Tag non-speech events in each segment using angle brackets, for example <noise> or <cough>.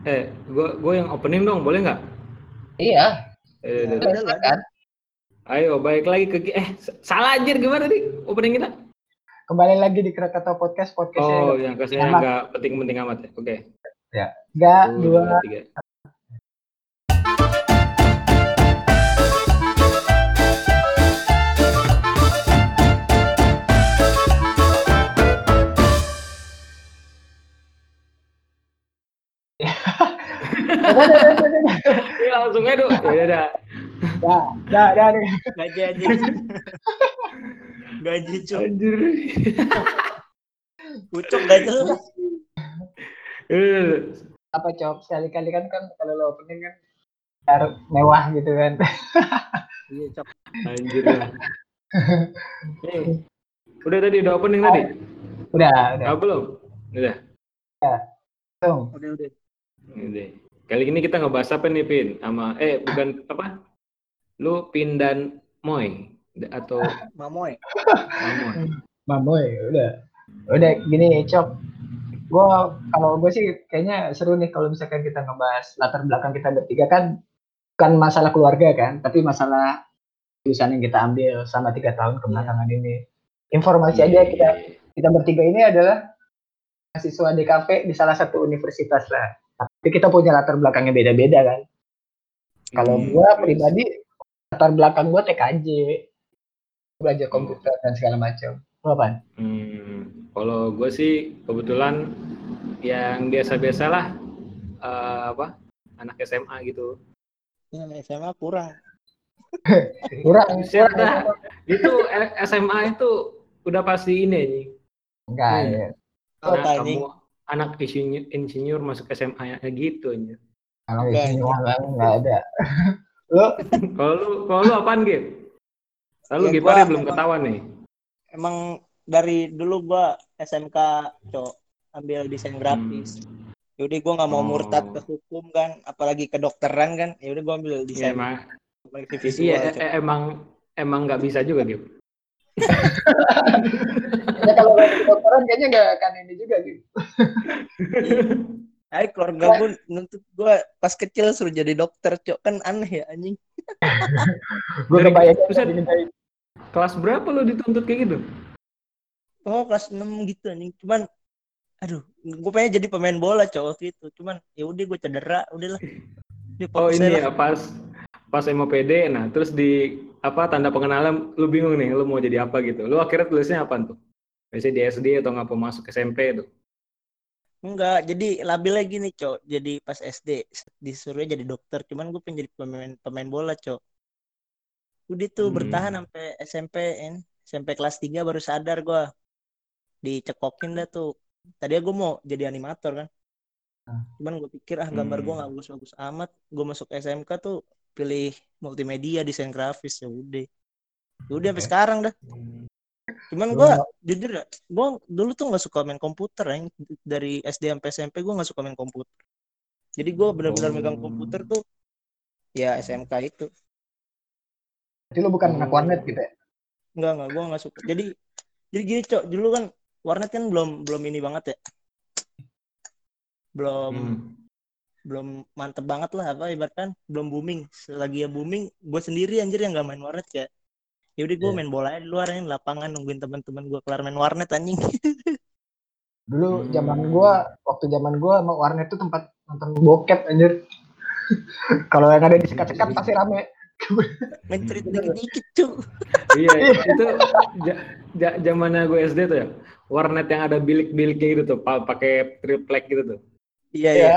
Eh, gua gua yang opening dong, boleh nggak? Iya. Eh, Ya, udah. silakan. Ayo, balik lagi ke eh salah anjir gimana tadi opening kita? Kembali lagi di Krakatau Podcast, podcastnya Oh, yang Amat. nggak penting-penting amat ya. Oke. tiga, Satu, dua, tiga. Langsung aja dong. Ya udah. dah, dah, dah, nih. Gaji aja. gaji cuk. Anjir. Ucok gak jelas. Eh, apa cop sekali-kali kan kan kalau lo opening kan biar mewah gitu kan. Iya cok. Anjir lah. Eh, Udah tadi udah opening tadi? Udah, udah. Ah, belum? Udah. Langsung. Udah udah. Udah. Kali ini kita ngebahas apa nih, Pin? Sama eh bukan apa? Lu Pin dan Moy atau <laughs> Mamoy. Mamoy? Mamoy, udah. Udah gini, Cok. Gua kalau gue sih kayaknya seru nih kalau misalkan kita ngebahas latar belakang kita bertiga kan bukan masalah keluarga kan, tapi masalah jurusan yang kita ambil sama tiga tahun kebelakangan ini. Informasi aja kita kita bertiga ini adalah mahasiswa DKV di salah satu universitas lah. Tapi kita punya latar belakangnya beda-beda kan. Kalau Hmm, gua terus. pribadi latar belakang gua TKJ, belajar komputer dan segala macam. Apaan? Hmm, kalau gue sih kebetulan yang biasa-biasa lah eh, apa anak SMA gitu. Ya, SMA kurang. <laughs> Kurang, dah. Itu eh, SMA itu udah pasti ini. Enggak, Hmm. ya. Oh, Anak tanya. kamu anak insinyur, insinyur masuk SMA ya gitu aja. Anjing. orang enggak ada. <laughs> Lu Kalau lu kalau lu apaan Gip? Lalu Ya, belum emang- ketahuan nih. Emang dari dulu gua SMK cok ambil desain grafis. Yaudah gua nggak mau Oh. murtad ke hukum kan, apalagi kedokteran kan. Yaudah gua ambil Iya, desain emang komunikasi visual. iya Cok. eh, emang emang nggak bisa juga Gip. <laughs> ya kalau dokteran kayaknya enggak akan ini juga gitu. <laughs> Ay, keluarga gue nuntut gue pas kecil suruh jadi dokter, cok kan aneh ya anjing. <laughs> Gue kebayang Kelas berapa lu dituntut kayak gitu? Oh kelas 6 gitu anjing, cuman aduh, gue pengen jadi pemain bola cok waktu itu, cuman ya udah gue cedera, udahlah. Oh ini ya pas pas MOPD, nah terus di apa tanda pengenalan lu bingung nih, lu mau jadi apa gitu. Lu akhirnya tulisnya apa tuh? Biasanya di SD atau ngapa masuk SMP tuh? Enggak, jadi labilnya gini cok, jadi pas SD disuruh jadi dokter, cuman gue pengen jadi pemain pemain bola cok. Udah tuh Hmm. bertahan sampai SMP, kan. SMP kelas 3 baru sadar gue dicekokin dah tuh. Tadinya gue mau jadi animator kan. Hmm. Cuman gue pikir ah gambar gue Hmm. nggak bagus-bagus amat. Gue masuk SMK tuh pilih multimedia desain grafis ya udah. Ya udah sampai sekarang dah. Cuman gue jujur ya, gue dulu tuh nggak suka main komputer ya. Dari SD sampai SMP gue nggak suka main komputer. Jadi gue benar-benar Oh. megang komputer tuh ya SMK itu. Jadi lu bukan anak warnet gitu ya? Enggak enggak gue nggak suka. Jadi jadi gini cok, dulu kan warnet kan belum belum ini banget ya. Belum Hmm. Belum mantep banget lah apa ibaratkan belum booming. Selagi ya booming, gue sendiri anjir yang nggak main warnet ya. Ya udah gue Iya. main bola aja di luar di lapangan nungguin teman-teman gue kelar main warnet anjing. <laughs> Dulu Hmm. zaman gua, waktu zaman gua mau warnet tuh tempat nonton bokep anjir. <laughs> kalau yang ada di sekat-sekat pasti rame. main cerit dikit-dikit cuy. Iya, itu ja- ja- zamannya gue SD tuh ya. Warnet yang ada bilik-biliknya gitu tuh, pa- pakai triplek gitu tuh. Iya Iya.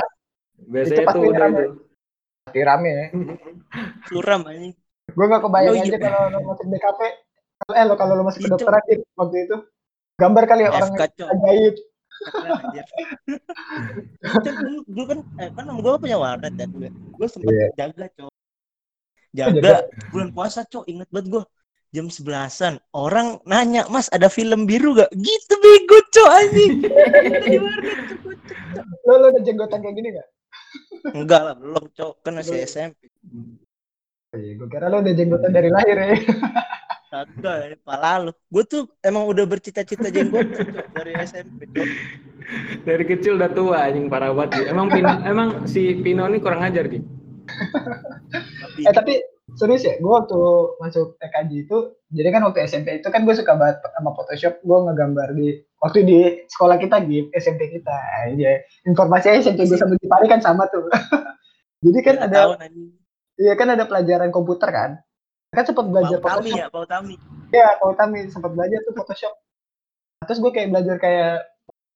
Biasanya Itu pasti tuh udah rame. Pasti rame ya. Suram anjing. Gue gak kebayang aja iya. kalau lo masuk DKP. Eh lo kalau lo masuk Itu. kedokteran gitu, waktu itu. Gambar kali ya orang <laughs> cok. ajaib. Anjir. Kan kan eh, kan gue punya warnet ya dulu. Gue sempet Iya. jaga cok. jaga. Jaga bulan puasa cok. Ingat banget gue jam sebelasan orang nanya mas ada film biru gak gitu bego cok anjing <laughs> di warnet. Lo lo udah jenggotan kayak gini gak? Enggak lah belum cok kan masih. SMP Gue kira lo udah jenggotan dari lahir ya. kagak pala lu gue tuh emang udah bercita-cita jenggot cok dari SMP cok Dari kecil udah tua anjing parah banget. Emang Pino, emang si Pino ini kurang ajar gitu. Tapi Eh tapi serius ya, gue waktu masuk TKJ itu, jadi kan waktu SMP itu kan gue suka banget sama Photoshop, gue ngegambar di waktu di sekolah kita di SMP kita. Aja. Informasinya SMP gue sama Jepari kan sama tuh. <laughs> jadi kan udah ada, iya kan ada pelajaran komputer kan. Kan sempat belajar Pau Tami Photoshop. ya, Pau Tami. Iya, kalau kami sempat belajar tuh Photoshop. Terus gue kayak belajar kayak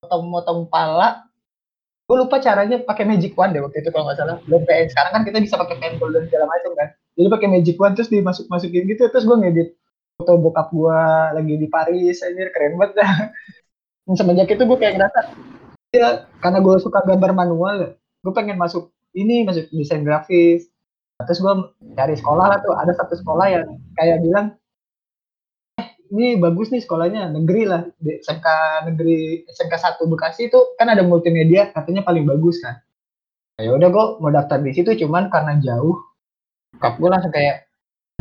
motong-motong pala. Gue lupa caranya pakai Magic Wand deh waktu itu kalau nggak salah. Belum kayak sekarang kan kita bisa pakai pentool dan segala macam kan. Jadi pakai Magic Wand terus dimasuk-masukin gitu. Terus gue ngedit foto bokap gue lagi di Paris, anjir keren banget dah. Dan semenjak itu gue kayak ngerasa, ya karena gue suka gambar manual, gue pengen masuk ini, masuk desain grafis. Nah, terus gue cari sekolah lah tuh, ada satu sekolah yang kayak bilang, ini bagus nih sekolahnya negeri lah di SMK negeri SMK 1 Bekasi itu kan ada multimedia katanya paling bagus kan. Ya udah gue mau daftar di situ cuman karena jauh. Kap gue langsung kayak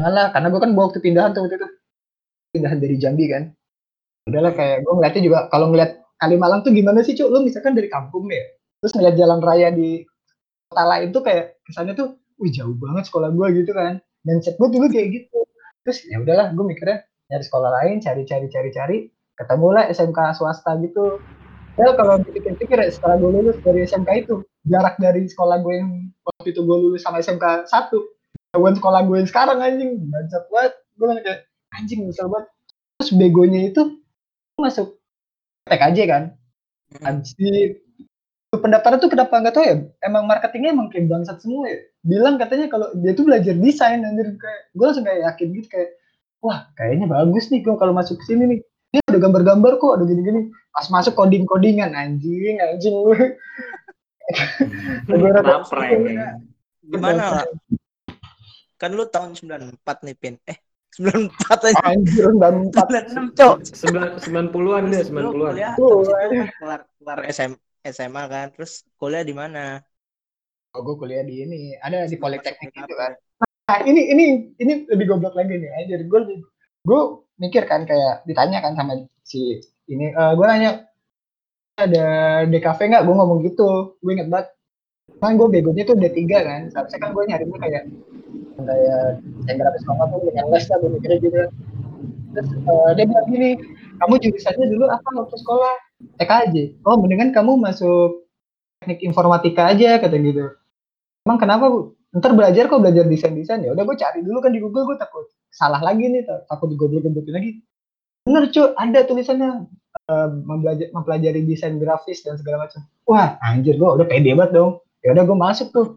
lah karena gue kan bawa waktu pindahan tuh waktu itu. Pindahan dari Jambi kan udahlah kayak gue ngeliatnya juga kalau ngeliat Kalimalang tuh gimana sih cuy lu misalkan dari kampung ya terus ngeliat jalan raya di kota lain tuh kayak kesannya tuh wih jauh banget sekolah gue gitu kan. Mindset gue dulu kayak gitu. Terus ya udahlah gue mikirnya nyari sekolah lain cari cari cari cari ketemu lah SMK swasta gitu. Ya kalau dipikir-pikir ya, setelah gue lulus dari SMK itu jarak dari sekolah gue yang waktu itu gue lulus sama SMK satu jauhan sekolah gue yang sekarang anjing. Bancet banget. Gue kayak anjing misal banget. Terus begonya itu masuk TKJ kan. Anjing pendaftaran tuh kenapa? Nggak tahu ya. Emang marketingnya emang kayak bangsat semua ya. Bilang katanya kalau dia tuh belajar desain anjir. Kayak gue langsung kayak yakin gitu kayak wah kayaknya bagus nih gue kalau masuk ke sini nih. Dia ada gambar-gambar kok ada gini-gini. Pas masuk coding-codingan anjing anjing. <laughs> Kenapa ya? Gimana? Lah? Kan lu tahun 94 nih, Pin. Eh, 94 aja. anjir dan empat 96, Cok. Sembilan sembilan puluhan deh, Terus sembilan lu puluhan. kuliah, Tuh, habis itu anjing. kan kelar, kelar SM, SMA kan. Terus kuliah di mana? oh, gue kuliah di ini ada di politeknik gitu kan nah ini ini ini lebih goblok lagi nih anjir gue gue mikir kan kayak ditanya kan sama si ini eh gue nanya ada DKV nggak gue ngomong gitu gue inget banget kan gue begonya tuh D3 kan seharusnya kan gue nyarinya kayak kayak yang grafis banget tuh dengan les lah gue mikirnya gitu. Terus eh, dia bilang gini kamu jurusannya dulu apa waktu sekolah? TKJ oh mendingan kamu masuk teknik informatika aja kata gitu. Emang kenapa bu? Ntar belajar kok belajar desain desain ya udah gue cari dulu kan di Google gue takut salah lagi nih tak- takut digoblok-goblokin lagi. Bener cuy ada tulisannya eh, mempelajari, mempelajari desain grafis dan segala macam. Wah anjir gue udah pede banget dong. Ya udah gue masuk tuh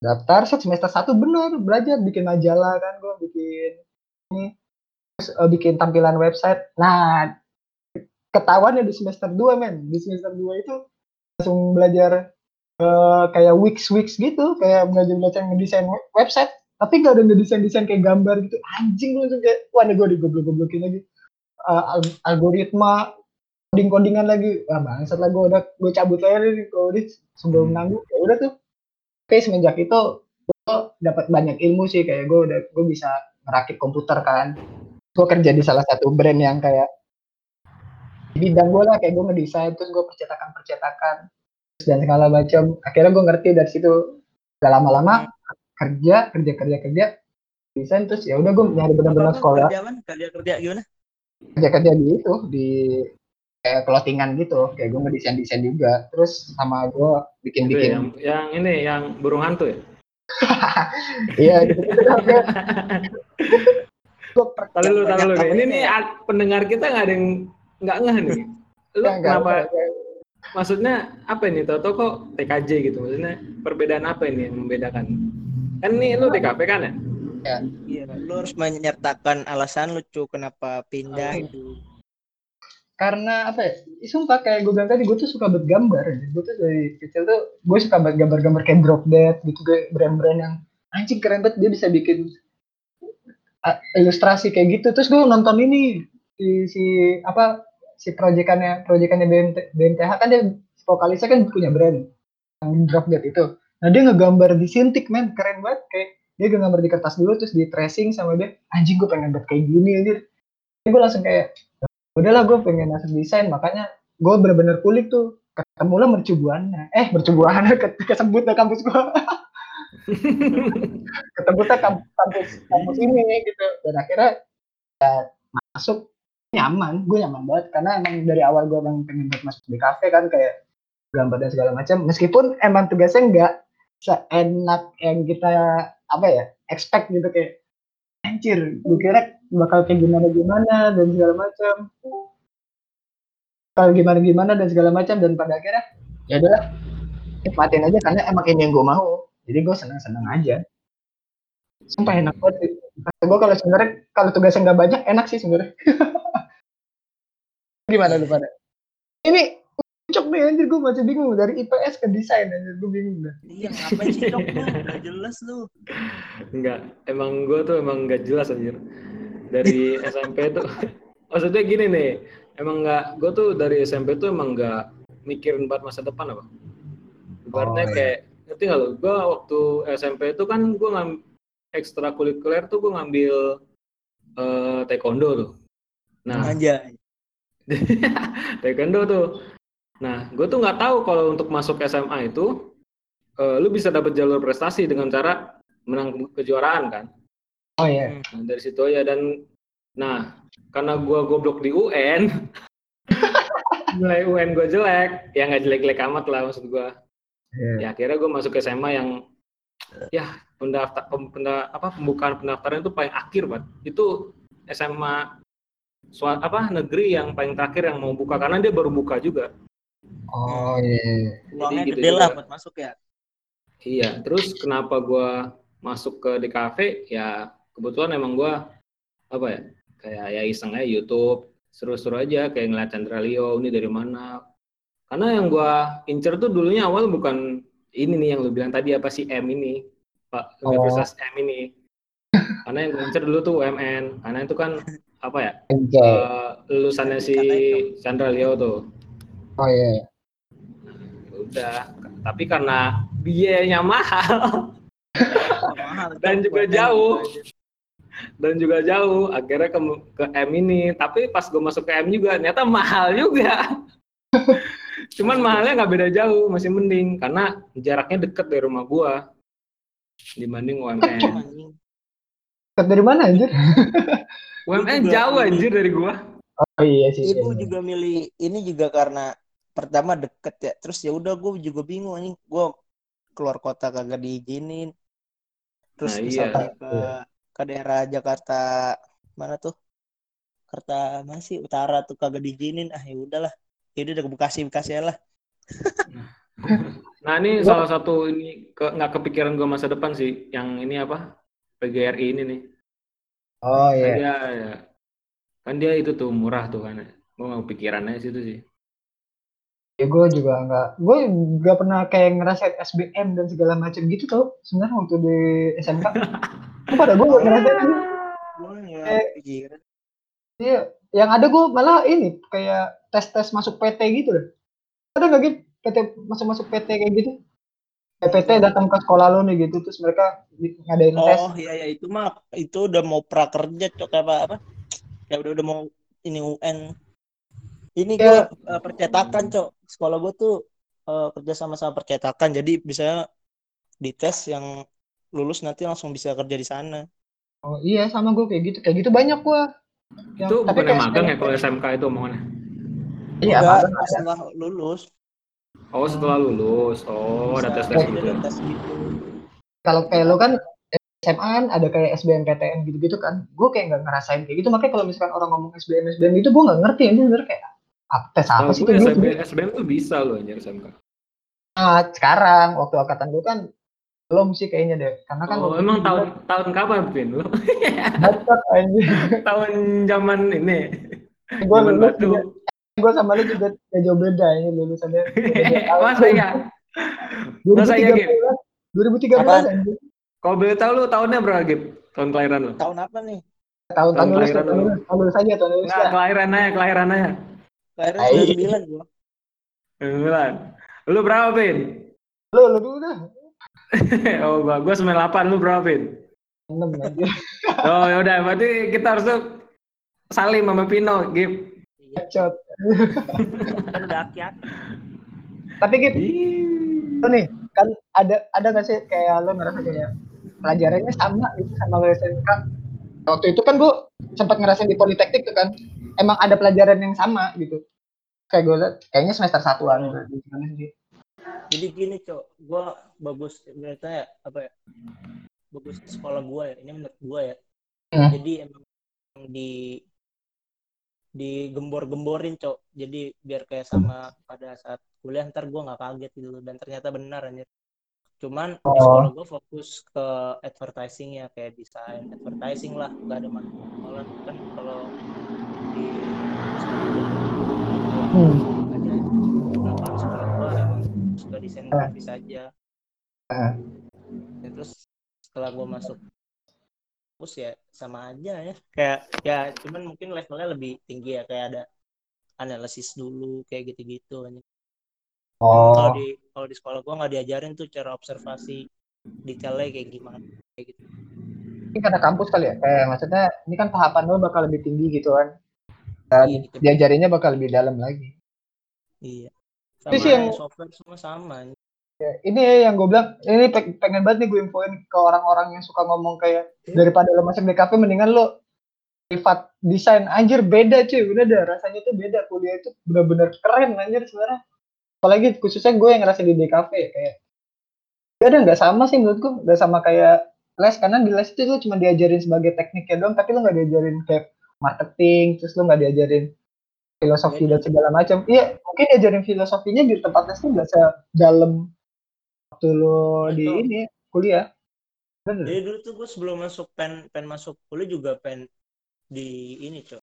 daftar set semester satu bener. Belajar bikin majalah kan gue bikin ini. Terus eh, bikin tampilan website. Nah ketahuan ya di semester 2 men. Di semester 2 itu langsung belajar eh, kayak wix wix gitu. Kayak belajar belajar ngedesain we- website. Tapi gak ada ngedesain desain kayak gambar gitu. Anjing gue langsung kayak wah gue digoblok goblokin lagi. Al- algoritma coding codingan lagi. Wah bangsat lah gue udah gue cabut aja nih kalau sebelum Hmm. nanggung ya udah tuh tapi semenjak itu gue dapat banyak ilmu sih kayak gue udah gue bisa merakit komputer kan gue kerja di salah satu brand yang kayak di bidang gue lah kayak gue ngedesain terus gue percetakan percetakan terus dan segala macam akhirnya gue ngerti dari situ gak lama-lama kerja kerja kerja kerja desain terus ya udah gue nyari benar-benar sekolah? Kerja kerja gimana? kerja kerja di itu di kayak clothingan gitu kayak gue ngedesain desain juga terus sama gue bikin bikin yang, yang ini yang burung hantu ya. <laughs> iya gitu <laughs> Tahu lu, tahu lu. banyak Ini apa nih ya? a- pendengar kita nggak ada yang nggak ngeh nih. Lu kenapa? Maksudnya apa ini? Tahu kok TKJ gitu? Maksudnya perbedaan apa ini yang membedakan? Kan nih lu DKP kan ya? Iya, lu harus menyertakan alasan lu, Cuk, kenapa pindah Oh. itu. Karena apa ya? Sumpah kayak gue bilang tadi gue tuh suka banget gambar. Gue tuh dari kecil tuh gue suka banget gambar-gambar kayak drop dead gitu kayak brand-brand yang anjing keren banget dia bisa bikin uh, ilustrasi kayak gitu. Terus gue nonton ini si, si apa si proyekannya proyekannya BMT, BMTH kan dia vokalisnya kan punya brand yang drop dead itu. Nah dia ngegambar di sintik men. Keren banget kayak dia ngegambar di kertas dulu terus di tracing sama dia anjing gue pengen buat kayak gini anjir. Gue langsung kayak udahlah gue pengen masuk desain makanya gue bener-bener kulik tuh. Ketemu lah mercubuana eh mercubuana ke, kesebut lah kampus gua. <laughs> Ketemu lah kampus kampus ini gitu. Dan akhirnya ya, masuk. Nyaman gue nyaman banget. Karena emang dari awal gue emang pengen masuk di kafe kan kayak gambar dan segala macam. Meskipun emang tugasnya enggak seenak yang kita apa ya expect gitu kayak anjir gue kira bakal kayak gimana gimana dan segala macam. Kalau gimana gimana dan segala macam dan pada akhirnya ya udah nikmatin aja karena emang ini yang gue mau. Jadi gue senang senang aja. Sumpah enak banget gue kalau sebenarnya kalau tugasnya nggak banyak enak sih sebenarnya. <laughs> Gimana lu pada ini cocok nih anjir gue masih bingung. Dari IPS ke desain anjir gue bingung dah. Iya ngapain sih cok? Nggak jelas lu. Enggak emang gue tuh emang nggak jelas anjir. Dari <laughs> SMP tuh <laughs> maksudnya gini nih emang nggak gue tuh dari SMP tuh emang nggak mikirin buat masa depan apa? Ibaratnya oh, iya. kayak ngerti nggak lo gue waktu SMP itu kan gue ngambil ekstrakurikuler tuh gue ngambil uh, taekwondo tuh. Nah. Aja <laughs> taekwondo tuh. Nah, gue tuh nggak tahu kalau untuk masuk SMA itu, uh, lu bisa dapat jalur prestasi dengan cara menang kejuaraan kan. Oh iya. Yeah. Nah, dari situ aja dan, nah karena gue goblok di UN, mulai <laughs> UN gue jelek, ya nggak jelek-jelek amat lah maksud gue. Yeah. Ya akhirnya gue masuk ke SMA yang, ya pendaftar, penda, apa pembukaan pendaftaran itu paling akhir banget. Itu SMA suat apa negeri yang paling terakhir yang mau buka karena dia baru buka juga. Oh iya. Peluangnya gitu gede lah buat masuk ya. Iya, terus kenapa gua masuk ke DKV ya kebetulan emang gua apa ya kayak ya iseng aja YouTube seru-seru aja kayak ngeliat Chandra Leo ini dari mana? Karena yang gua incer tuh dulunya awal bukan ini nih yang lu bilang tadi apa sih M ini Pak Universitas oh. M ini. Karena yang gue incer dulu tuh UMN karena itu kan apa ya uh, lulusannya si Chandra Leo tuh oh iya yeah. udah tapi karena biayanya mahal dan juga jauh dan juga jauh akhirnya ke, ke M ini tapi pas gue masuk ke M juga ternyata mahal juga cuman mahalnya nggak beda jauh masih mending karena jaraknya deket dari rumah gue dibanding UMN deket dari mana anjir UMN jauh anjir dari gua. Oh iya sih. Ibu iya. juga milih ini juga karena pertama deket ya. Terus ya udah gue juga bingung nih. Gue keluar kota kagak diizinin. Terus nah, misalnya iya. ke ke daerah Jakarta mana tuh? Jakarta masih utara tuh kagak diizinin. Ah ya udahlah. Ya udah ke Bekasi Bekasi lah. nah ini salah satu ini ke, nggak kepikiran gue masa depan sih. Yang ini apa? PGRI ini nih Oh iya. Kan dia, ya. kan dia itu tuh murah tuh kan. Gue nggak pikirannya situ sih. Ya gue juga nggak, gue nggak pernah kayak ngerasain SBM dan segala macam gitu tau. Sebenarnya waktu di SMK, <laughs> gue pada gue nggak ngerasain. Gue nggak Iya, yang ada gue malah ini kayak tes tes masuk PT gitu deh. Ada nggak gitu PT masuk masuk PT kayak gitu? PPT datang ke sekolah lo nih gitu terus mereka ngadain oh, tes. Oh iya iya itu mah itu udah mau prakerja cok apa apa ya udah udah mau ini UN ini ya. gue uh, percetakan cok sekolah gue tuh uh, kerja sama sama percetakan jadi bisa dites yang lulus nanti langsung bisa kerja di sana. Oh iya sama gue kayak gitu kayak gitu banyak gue. Itu bukan magang ya kalau SMK itu omongannya? Iya, Enggak, setelah lulus. Oh setelah lulus, oh ada tes tes gitu. Kalau kayak lo kan SMA kan ada kayak SBMPTN gitu-gitu kan, gue kayak nggak ngerasain kayak gitu. Makanya kalau misalkan orang ngomong SBM SBM gitu, gue nggak ngerti ini sebenarnya kayak tes apa sih itu? SBM, SBM tuh bisa loh anjir SMK. Nah, sekarang waktu angkatan gue kan belum sih kayaknya deh karena kan oh, emang tahun juga, tahun kapan Vin <laughs> <laughs> lo tahun zaman ini gue lulus gue sama lu juga gak jauh beda ini lulusannya. Masa ya? Masa ya, Gip? 2013 anjir. Kalau boleh tahu lu tahunnya berapa, Gip? Tahun kelahiran lu? Tahun apa nih? Tahun tahun tahun lulus, tahun lulus aja, tahun lulus. Nah, kelahiran aja, kelahiran aja. Kelahiran 99 gua. 99. Lu berapa, Pin? Lu, lu dulu dah. <laughs> oh, gua gua 98, lu berapa, Pin? 6 aja. <laughs> oh, yaudah, berarti kita harus salim sama Pino, Gip. Bacot. kan <laughs> udah tapi gitu lo nih kan ada ada nggak sih kayak lo ngerasa kayak pelajarannya sama gitu sama lo SMK waktu itu kan gue sempat ngerasain di politeknik tuh kan emang ada pelajaran yang sama gitu. Kayak gue liat kayaknya semester satuan gitu. sih? Jadi gini cok. Gue bagus berarti ya apa ya bagus sekolah gue ya. Ini menurut gue ya. Hmm. jadi emang di digembor-gemborin cok. Jadi biar kayak sama pada saat kuliah ntar gue nggak kaget gitu dan ternyata benar aja cuman oh. di sekolah gue fokus ke advertising ya kayak desain advertising lah. Nggak ada masalah. Kan kalau di hmm. gue suka desain grafis aja uh. ya, terus setelah gue masuk kampus ya sama aja ya kayak ya cuman mungkin levelnya lebih tinggi ya kayak ada analisis dulu kayak gitu-gitu oh. kalau di kalau di sekolah gua nggak diajarin tuh cara observasi detailnya kayak gimana kayak gitu ini karena kampus kali ya kayak maksudnya ini kan tahapan lo bakal lebih tinggi gitu kan dan iya, gitu. diajarinnya bakal lebih dalam lagi. Iya. Sama sih yang software semua sama Ya, ini ya yang gue bilang, ini pengen banget nih gue infoin ke orang-orang yang suka ngomong kayak hmm. daripada lo masuk DKV mendingan lo privat desain. Anjir beda cuy. Udah dah rasanya tuh beda. Kuliah itu bener-bener keren anjir sebenarnya. Apalagi khususnya gue yang ngerasa di DKV kayak ya udah nggak sama sih menurut gue nggak sama kayak les karena di les itu lo cuma diajarin sebagai tekniknya doang tapi lo nggak diajarin kayak marketing terus lo nggak diajarin filosofi dan segala macam iya mungkin diajarin filosofinya di tempat les tuh nggak sedalam waktu lo di ini kuliah Bener. Jadi dulu tuh gue sebelum masuk pen pen masuk kuliah juga pen di ini cok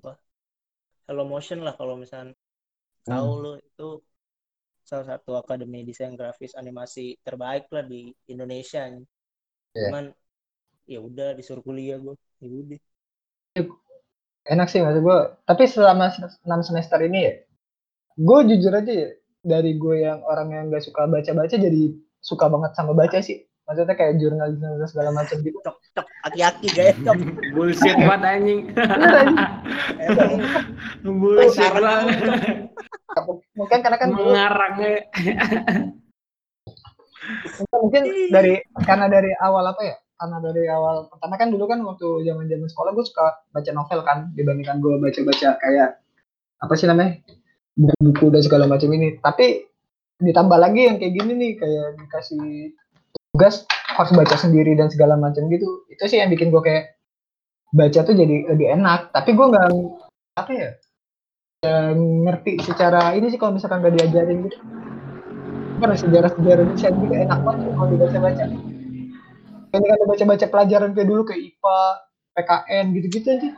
apa Hello Motion lah kalau misalnya hmm. tahu lo itu salah satu akademi desain grafis animasi terbaik lah di Indonesia. Yeah. Cuman ya udah disuruh kuliah gue, ya udah. Enak sih maksud gue. Tapi selama enam semester ini ya, gue jujur aja ya, dari gue yang orang yang gak suka baca-baca jadi suka banget sama baca sih. Maksudnya kayak jurnal jurnal segala macam gitu. Cok cok aki-aki guys cok. Bullshit banget anjing. Bullshit banget. mungkin karena kan mengarangnya. Mungkin dari karena dari awal apa ya karena dari awal pertama kan dulu kan waktu zaman zaman sekolah gue suka baca novel kan dibandingkan gue baca baca kayak apa sih namanya buku dan segala macam ini. Tapi ditambah lagi yang kayak gini nih kayak dikasih tugas harus baca sendiri dan segala macam gitu. Itu sih yang bikin gue kayak baca tuh jadi lebih enak. Tapi gue nggak apa ya, ngerti secara ini sih kalau misalkan gak diajarin gitu. Karena sejarah-sejarah bisa juga enak banget kalau dibaca-baca ini kan baca-baca pelajaran kayak dulu kayak IPA, PKN gitu-gitu aja.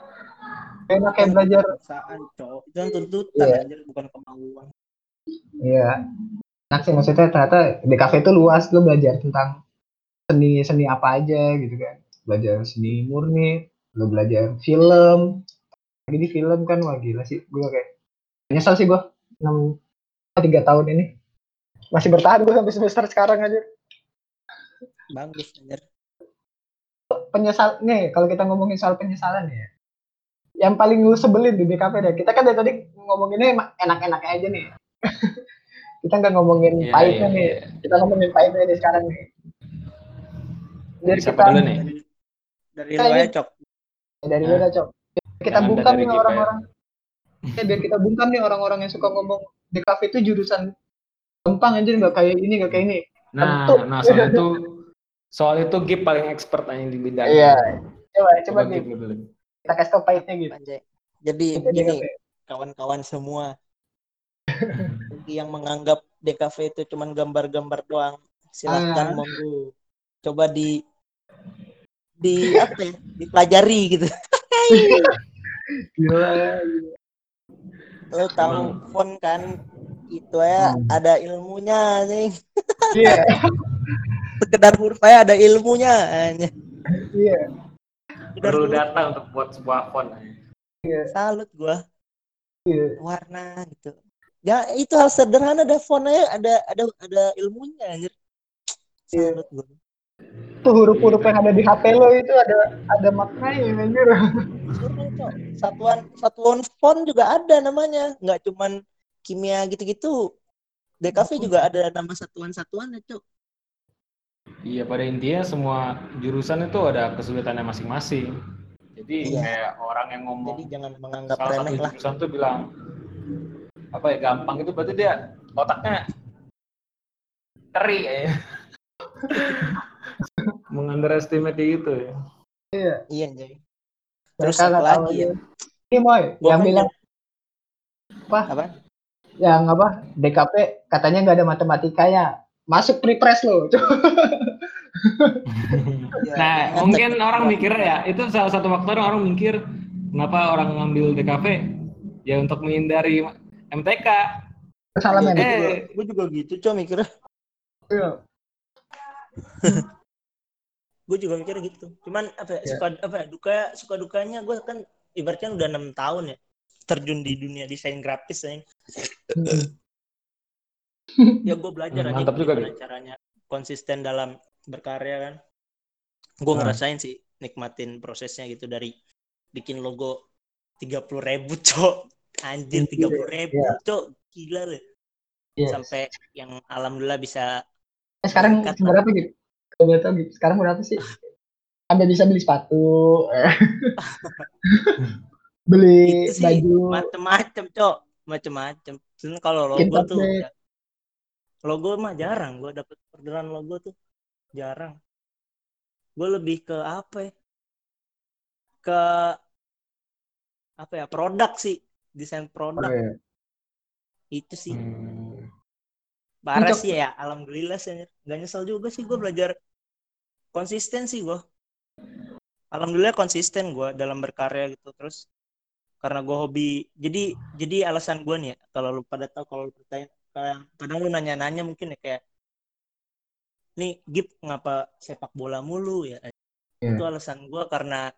Enak kayak belajar. Perasaan cowok. Itu kan tuntutan yeah. anjir bukan kemauan. Iya. Yeah. enak sih maksudnya ternyata di kafe itu luas lo belajar tentang seni seni apa aja gitu kan. Belajar seni murni lo belajar film. Jadi film kan wah gila sih gue kayak nyesel sih gue enam tiga tahun ini. Masih bertahan gue sampai semester sekarang aja bagus anjir penyesal nih kalau kita ngomongin soal penyesalan ya yang paling lu sebelin di DKP deh. Kita kan dari tadi ngomonginnya enak-enak aja nih. <laughs> kita nggak ngomongin yeah, pahitnya yeah, nih. Yeah. Kita ngomongin pahitnya nih sekarang nih. Dari kita dulu nih? Dari lu aja, Cok. Dari lu aja, Cok. Kita bungkam nih orang-orang. Ya, biar kita bungkam nih orang-orang yang suka ngomong DKP itu jurusan gampang aja nggak kayak ini nggak kayak ini. Nah, Tentu. nah soal itu soal itu Gip paling expert aja di bidang. Iya. Coba coba, coba Gip kita kasih tau pahitnya gitu jadi gini kawan-kawan semua. Yang menganggap DKV itu cuma gambar-gambar doang silahkan ah. monggo. Coba di di apa ya? Dipelajari gitu. <laughs> Gila, lo tahu font kan? Itu ya hmm. ada ilmunya nih iya <laughs> sekedar huruf ada ilmunya iya. Perlu data untuk buat sebuah font iya. salut gua. Iya. warna gitu. Ya itu hal sederhana ada fontnya ada ada ada ilmunya anjir. Iya. salut gua. Tuh huruf-huruf yang ada di HP lo itu ada ada maknanya anjir. Satuan satuan font juga ada namanya. Nggak cuman kimia gitu-gitu. DKV juga ada nama satuan-satuan ya, Cuk. Iya, pada intinya semua jurusan itu ada kesulitannya masing-masing. Jadi iya. kayak orang yang ngomong Jadi jangan menganggap salah remeh satu lah. jurusan tuh bilang apa ya gampang itu berarti dia otaknya teri ya. <laughs> Mengunderestimate gitu ya. Iya. Iya, Jay. Terus Mereka apa lagi ya? Ini Moy, Gua yang bilang apa? Apa? Yang apa? DKP katanya nggak ada matematikanya. Masuk pre-press lo. <laughs> Ya, Nah, ingat mungkin orang mikir ya, itu salah satu faktor orang mikir kenapa orang ngambil DKV ya untuk menghindari MTK. Salah men. Eh, Gue juga gitu, Cok, mikirnya. Iya. <laughs> Gue juga mikirnya gitu. Cuman apa ya, Iya. suka apa ya, duka suka dukanya gue kan ibaratnya udah enam tahun ya terjun di dunia desain grafis ya. <laughs> ya gue belajar Hmm, aja juga, gimana caranya konsisten dalam berkarya kan gue Nah. ngerasain sih nikmatin prosesnya gitu dari bikin logo tiga puluh ribu cok anjir Iya, tiga puluh ribu iya. cok gila loh Yes. sampai yang alhamdulillah bisa Eh, sekarang Cut, berapa gitu? Boleh tahu gitu. Sekarang berapa sih? Anda bisa beli sepatu, <laughs> beli itu sih baju. macem-macem cok macem-macem kalau logo tuh ya, logo mah jarang gue dapet orderan logo tuh jarang. Gue lebih ke apa ya? Ke apa ya? Produk sih desain produk. Oh, iya. itu sih. Hmm, parah sih ya alhamdulillah sih. Nggak nyesel juga sih gue belajar konsisten sih gue alhamdulillah konsisten gue dalam berkarya gitu terus karena gue hobi jadi jadi alasan gue nih ya kalau lu pada tahu kalau lu kadang, kadang lu nanya-nanya mungkin ya kayak nih Gip ngapa sepak bola mulu ya Iya. itu alasan gue karena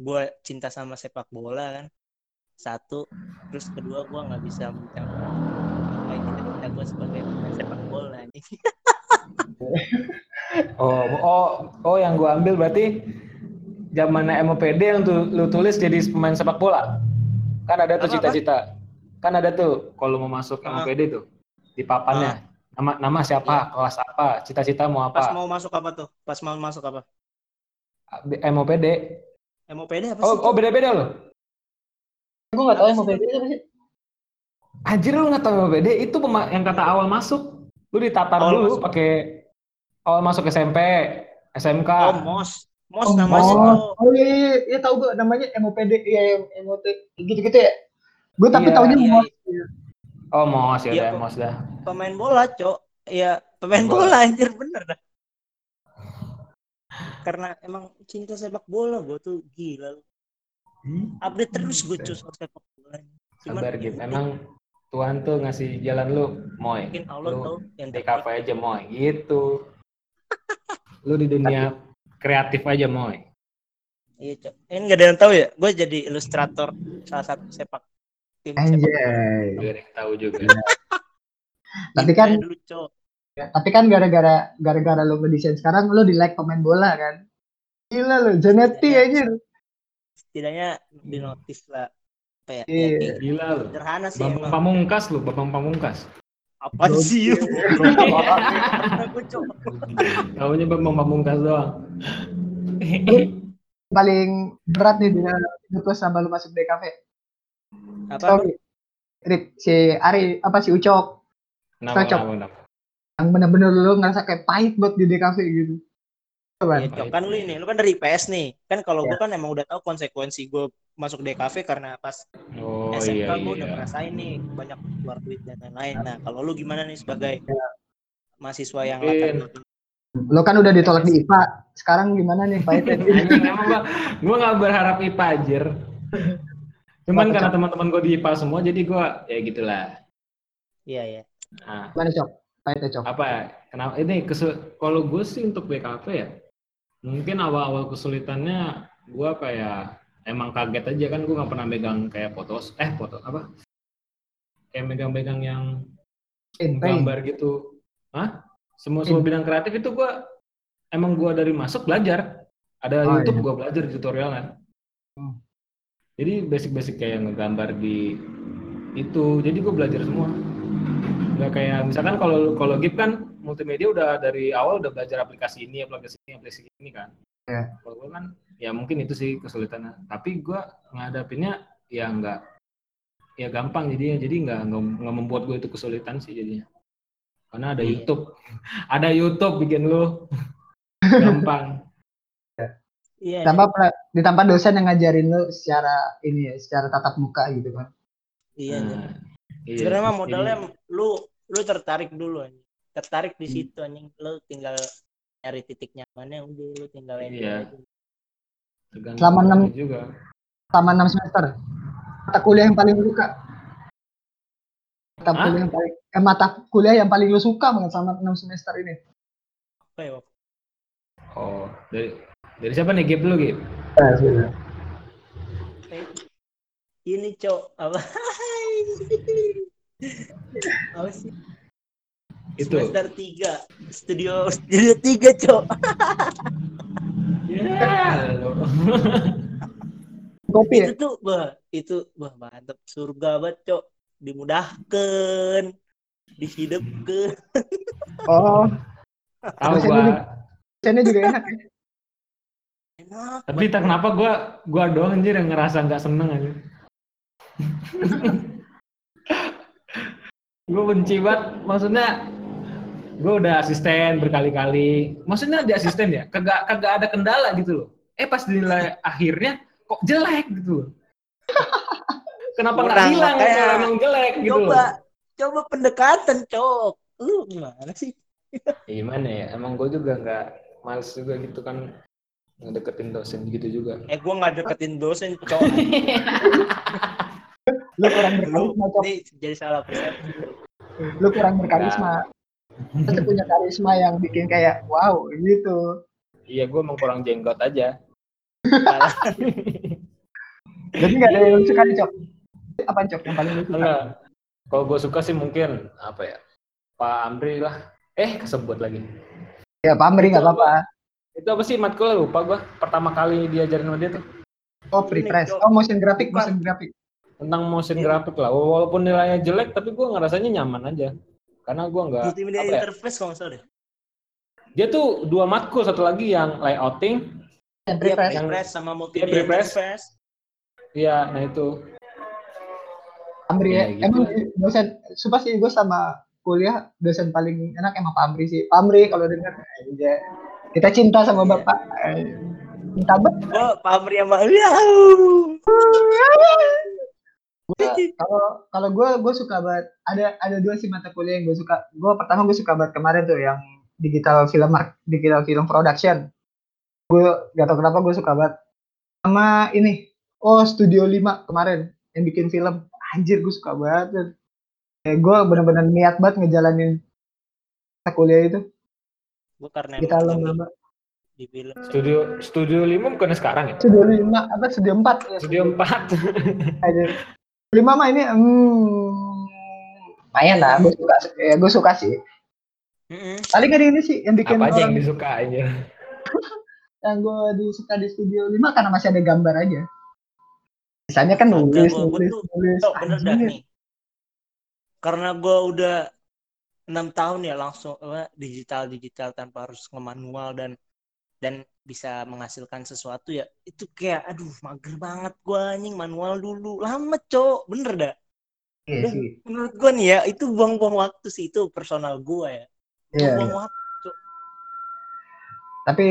gue cinta sama sepak bola kan satu terus kedua gue nggak bisa mencapai apa yang cita-cita gue sebagai pemain sepak bola nih <laughs> oh, oh, oh yang gua ambil berarti zaman MOPD yang tu, lu tulis jadi pemain sepak bola. Kan ada tuh cita-cita. Kan ada tuh kalau mau masuk. MOPD tuh di papannya. Nama nama siapa, kelas apa, cita-cita mau pas apa? mau masuk apa tuh pas mau masuk apa MOPD. MOPD apa Oh, sih oh beda-beda loh. Gue yang mau beda apa sih. Anjir lu nggak tahu MOPD itu yang kata awal masuk. Lu ditatar Awal dulu pakai awal masuk SMP, SMK. oh mos mos Oh, namanya oh, tuh oh iya, iya, iya tahu gue namanya MOPD, iya MOT gitu-gitu ya. Gue tapi Iya, taunya iya, MOS. Oh, MOS ya udah kok. MOS dah. pemain bola cok ya pemain Bola. bola anjir bener dah karena emang cinta sepak bola gue tuh gila lu. update terus gue cuy soal sepak bola cuman Sabar ya gitu. Emang Tuhan tuh ngasih jalan lu, Moy. mungkin Allah Lu tahu yang DKV aja, Moy. Gitu. lu di dunia kreatif aja, Moy. iya cok ini nggak ada yang tahu ya gue jadi ilustrator salah satu sepak tim Anjay. Biar yang tahu juga. <laughs> Tapi kan dulu cok tapi kan gara-gara gara-gara lo ngedesain sekarang lo di like pemain bola kan. Gila lo, Janeti Iya. anjir. setidaknya di notice lah apa ya, ya, Iya. Gila lu. sederhana sih Bambang emang Pamungkas lu, Bambang Pamungkas. apa sih <laughs> cok Taunya Bambang Pamungkas doang. Paling berat nih dengan hidup lo sama lo masuk DKV. Apa Sorry. Rip, si Ari apa si Ucok Kenapa, Cocok. kenapa, kenapa? yang bener-bener lo ngerasa kayak pahit buat di DKV gitu. Coba. Cok. kan lu ini, lu kan dari IPS nih. Kan kalau Iya. gue kan emang udah tahu konsekuensi gue masuk DKV karena pas Oh SMK iya gue udah iya. ngerasain nih banyak keluar duit dan lain-lain. Nah, kalau lu gimana nih sebagai Iya. mahasiswa yang latar Lo kan udah ditolak di IPA. Sekarang gimana nih pahitnya? Emang <laughs> gua gua nggak berharap IPA anjir. Cuman karena teman-teman gua di IPA semua jadi gua ya gitulah. Iya, iya. Nah, Gimana Cok? Pahitnya Cok. apa ya? Kenapa ini kesul kalau gue sih untuk BKP ya mungkin awal-awal kesulitannya gua kayak emang kaget aja kan gua nggak pernah megang kayak fotos eh foto apa kayak megang-megang yang gambar gitu Hah? semua semua bidang kreatif itu gua emang gua dari masuk belajar ada Oh, YouTube iya. gua belajar tutorial kan Hmm. Jadi basic-basic kayak ngegambar di itu jadi gua belajar semua. Nggak kayak misalkan kalau kalau Gip kan multimedia udah dari awal udah belajar aplikasi ini aplikasi ini aplikasi ini kan. Ya. kalau gue kan ya mungkin itu sih kesulitannya. Tapi gue ngadapinnya ya nggak ya gampang jadinya. Jadi nggak nggak membuat gue itu kesulitan sih jadinya. Karena ada Iya. YouTube. <laughs> Ada YouTube bikin lu. <laughs> Gampang. Iya. Ditambah pela- ditambah dosen yang ngajarin lu secara ini ya, secara tatap muka gitu kan. Iya. Nah, iya. Sebenarnya mah modalnya lu lu tertarik dulu anjing. Tertarik di Hmm. situ anjing. Lu tinggal nyari titik nyamannya udah lu tinggal edit Iya. aja. tergantung Selama enam- orangnya juga Selama 6 semester. Mata kuliah yang paling lu suka. Mata Hah? kuliah yang paling eh, mata kuliah yang paling lu suka banget selama 6 semester ini. Apa ya? Oh dari dari siapa nih Gip dulu Eh, Ini cok apa? <laughs> apa sih? itu Semester 3 Studio Studio 3 cok <laughs> ya. Kopi ya? Itu tuh bah Itu bah mantep Surga banget cok Dimudahkan Dihidupkan Oh, tahu gua juga- dosennya juga enak ya. Enak tapi tak kenapa gua gua doang anjir yang ngerasa nggak seneng aja <laughs> gue benci banget maksudnya gue udah asisten berkali-kali. Maksudnya di asisten ya kagak kagak ada kendala gitu loh. Eh pas dinilai akhirnya kok jelek gitu loh. Kenapa nggak bilang kalau emang jelek gitu Coba loh. Coba pendekatan cok. Lu gimana sih? Ya, gimana ya? Emang gue juga nggak males juga gitu kan ngedeketin dosen gitu juga Eh gua nggak deketin dosen cok <laughs> Lu kurang Lu berkarisma, Cok. ini jadi salah persepsi Lu kurang berkarisma. Lu tuh punya karisma yang bikin kayak wow gitu. iya gue emang kurang jenggot aja. Jadi nggak ada yang suka nih, Cok. Apa Cok yang paling lu suka? Enggak. Kalau gue suka sih mungkin apa ya? Pak Amri lah. Eh kesebut lagi. Ya, Pamri nggak apa-apa. Itu apa sih matkul lupa gue. Pertama kali diajarin sama dia tuh Oh, free press. Oh, motion graphic, motion graphic. tentang motion graphic lah. Walaupun nilainya jelek, tapi gue ngerasanya nyaman aja. Karena gue nggak. Multimedia apa ya, interface kalau salah deh. Dia tuh dua matkul, satu lagi yang layouting. Dan Iya, press. Yang- press sama Iya, multimedia pre-press. interface. Iya, nah itu. Amri ya. Ya, gitu. Emang dosen, sumpah sih gue sama kuliah dosen paling enak emang Pak Amri sih. Pak Amri kalau dengar aja. Kita cinta sama Iya. Bapak. Eh, Cinta banget. Gua pamri sama ya. Gua- Kalau kalau gue gue suka banget. Ada ada dua sih mata kuliah yang gue suka. Gue pertama gue suka banget kemarin tuh yang digital film digital film production. Gue gak tau kenapa gue suka banget. Sama ini, oh Studio 5 kemarin yang bikin film. Anjir gue suka banget. Kayak gue bener-bener niat banget ngejalanin mata kuliah itu. Gua karena Kita emang lomba di film. Studio Studio 5 bukan sekarang ya? Studio 5 apa Studio 4 ya. Studio 4. Studio 5 mah ini hmm, lumayan lah. Gue suka, ya, gue suka sih. Paling ada ini sih yang bikin Apa aja yang disukain ya? <laughs> yang gue disuka di studio 5 karena masih ada gambar aja. Misalnya kan nulis, nulis, nulis. Cok, bener dah nih. Karena gua udah enam tahun ya langsung apa, digital digital tanpa harus ngemanual dan dan bisa menghasilkan sesuatu ya itu kayak aduh mager banget gua anjing manual dulu lama cok bener dah Iya Dan sih. menurut gua nih ya itu buang-buang waktu sih itu personal gua ya Iya, buang iya. waktu Tapi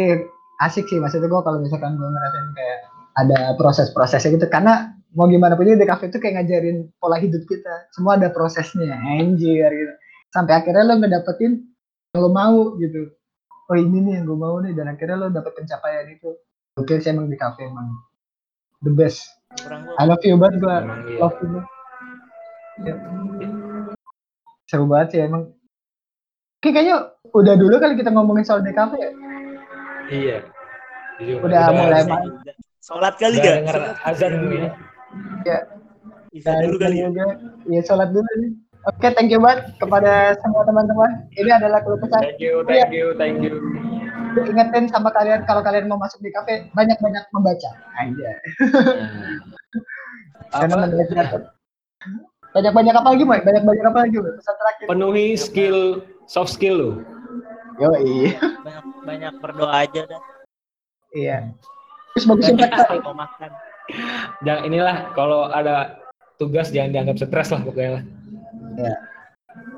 asik sih maksudnya gue kalau misalkan gue ngerasain kayak ada proses-prosesnya gitu karena mau gimana pun di cafe itu kayak ngajarin pola hidup kita. Semua ada prosesnya, anjir gitu. Sampai akhirnya lo ngedapetin yang lo mau gitu. Oh ini nih yang gue mau nih dan akhirnya lo dapet pencapaian itu. Oke sih emang di cafe emang the best. I love you banget gue. Iya. Love you. Ya. Seru banget sih emang. Oke, kayaknya udah dulu kali kita ngomongin soal DKV ya. Iya. Jadi, Udah mulai Bisa ma- juga. sholat kali Udah gak denger azan dulu ya. bisa dulu kali ya. Iya, sholat dulu nih. Oke, thank you banget kepada semua teman-teman. Ini adalah keluh kesah. Thank you, thank you, thank you. Ingetin sama kalian kalau kalian mau masuk di kafe, banyak-banyak membaca. Aja. <laughs> Karena Banyak-banyak apa lagi, Boy? Banyak-banyak apa lagi, Boy? Pesan terakhir. Penuhi skill soft skill lo. Yo, iya. Banyak banyak berdoa aja dah. Iya. Terus mau makan. Jangan inilah kalau ada tugas jangan dianggap stres lah pokoknya lah. Iya.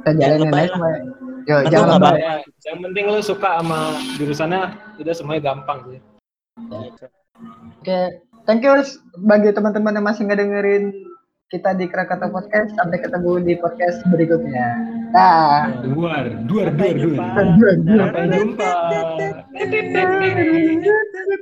Kita jalanin lebay aja. Yo, jangan lebay. Ya, yang penting lu suka sama jurusannya udah semuanya gampang sih. Gitu. Oke, thank you bagi teman-teman yang masih ngedengerin kita di Krakatau Podcast. Sampai ketemu di podcast berikutnya. Dah. Duar, duar, duar, duar. Sampai jumpa. Sampai jumpa. <laughs>